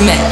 mix.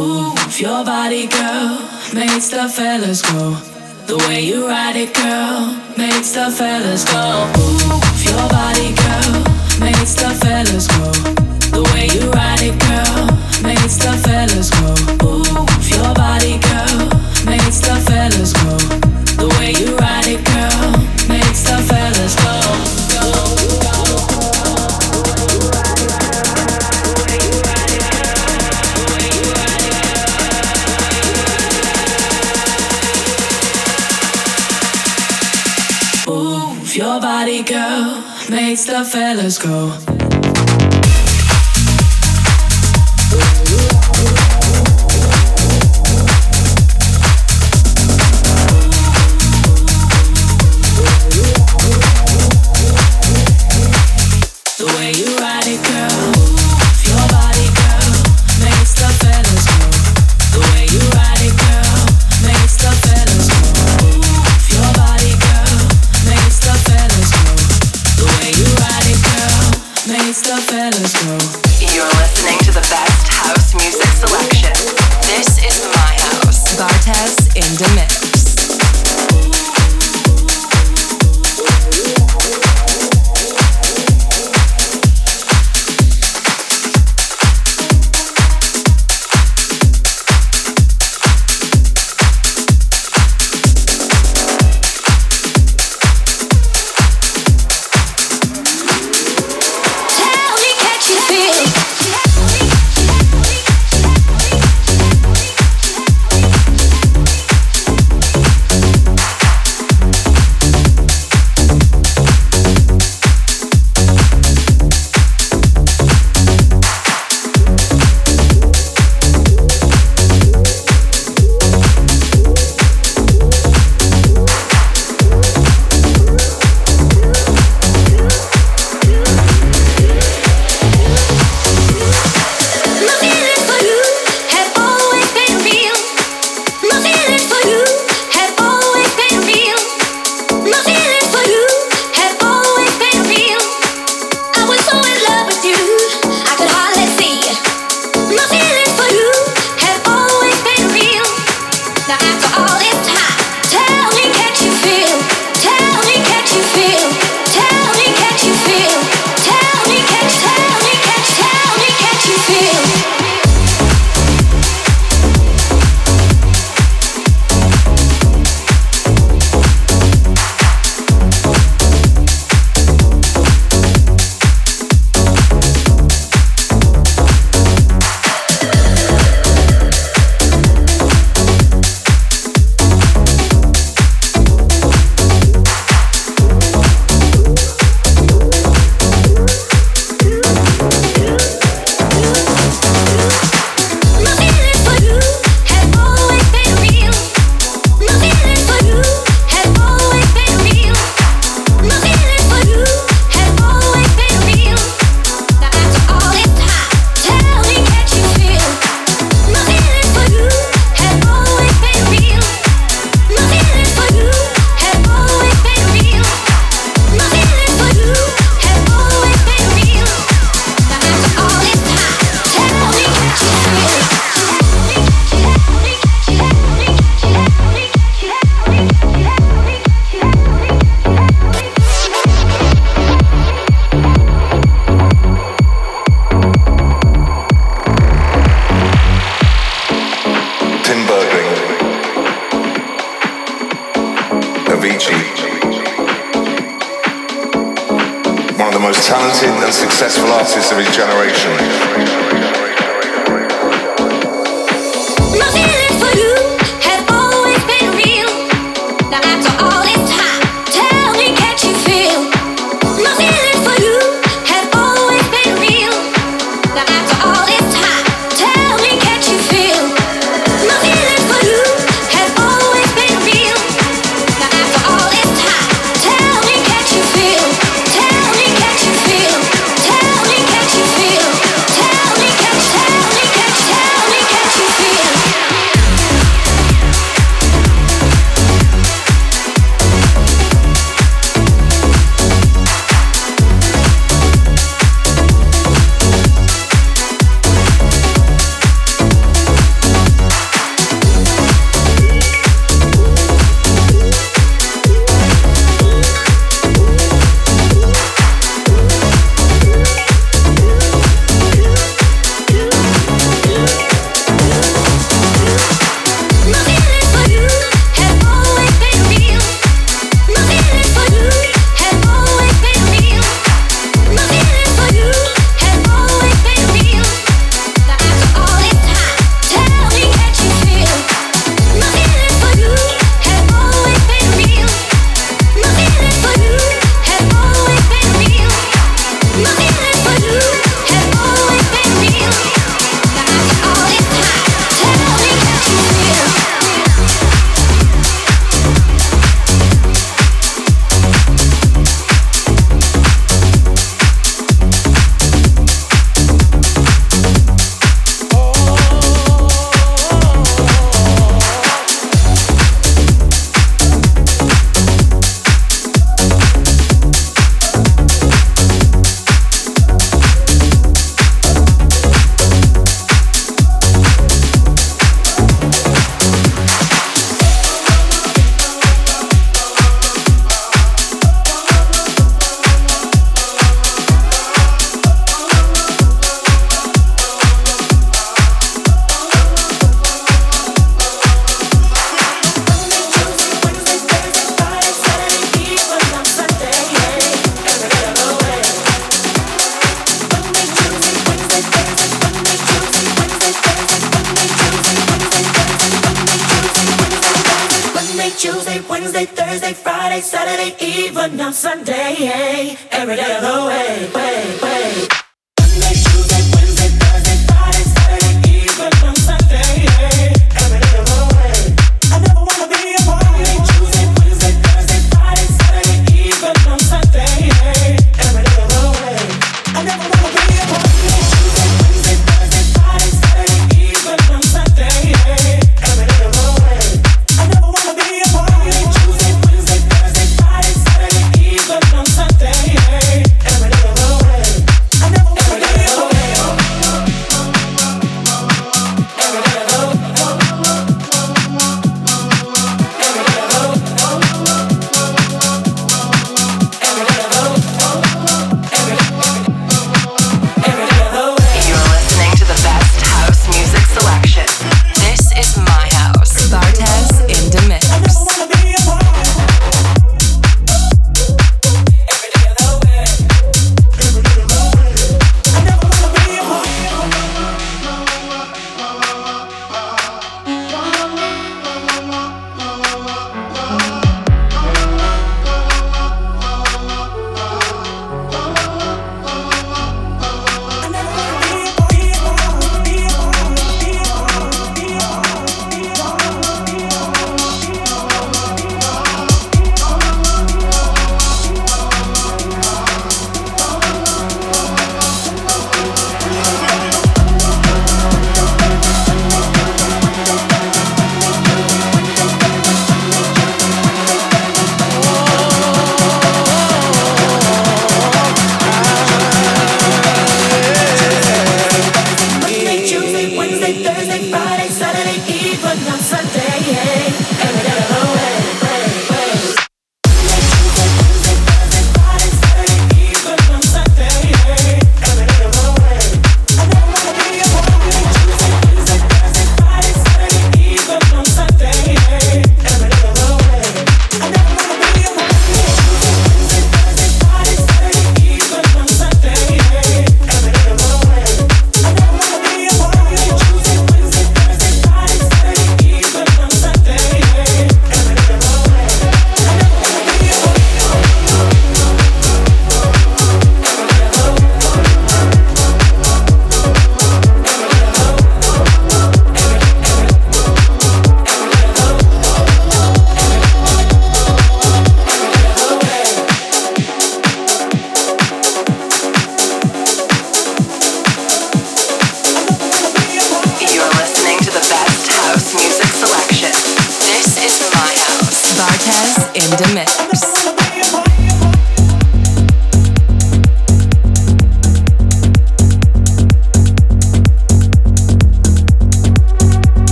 Move your body, girl, makes the fellas go. The way you ride it, girl, makes the fellas go. Move your body, girl, makes the fellas go. The way you ride it, girl, makes the fellas go. Move your body, girl, makes the fellas go. Let's go.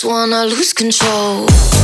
Just wanna lose control.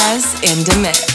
Cortez in the mix.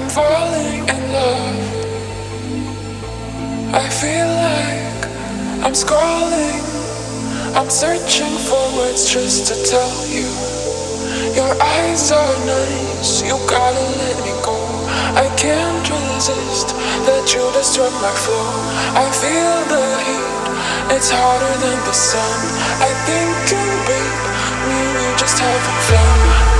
I'm falling in love. I feel like I'm scrolling. I'm searching for words just to tell you. Your eyes are nice, you gotta let me go. I can't resist that you destroy my flow. I feel the heat, it's hotter than the sun. I think you beat me, we just haven't found.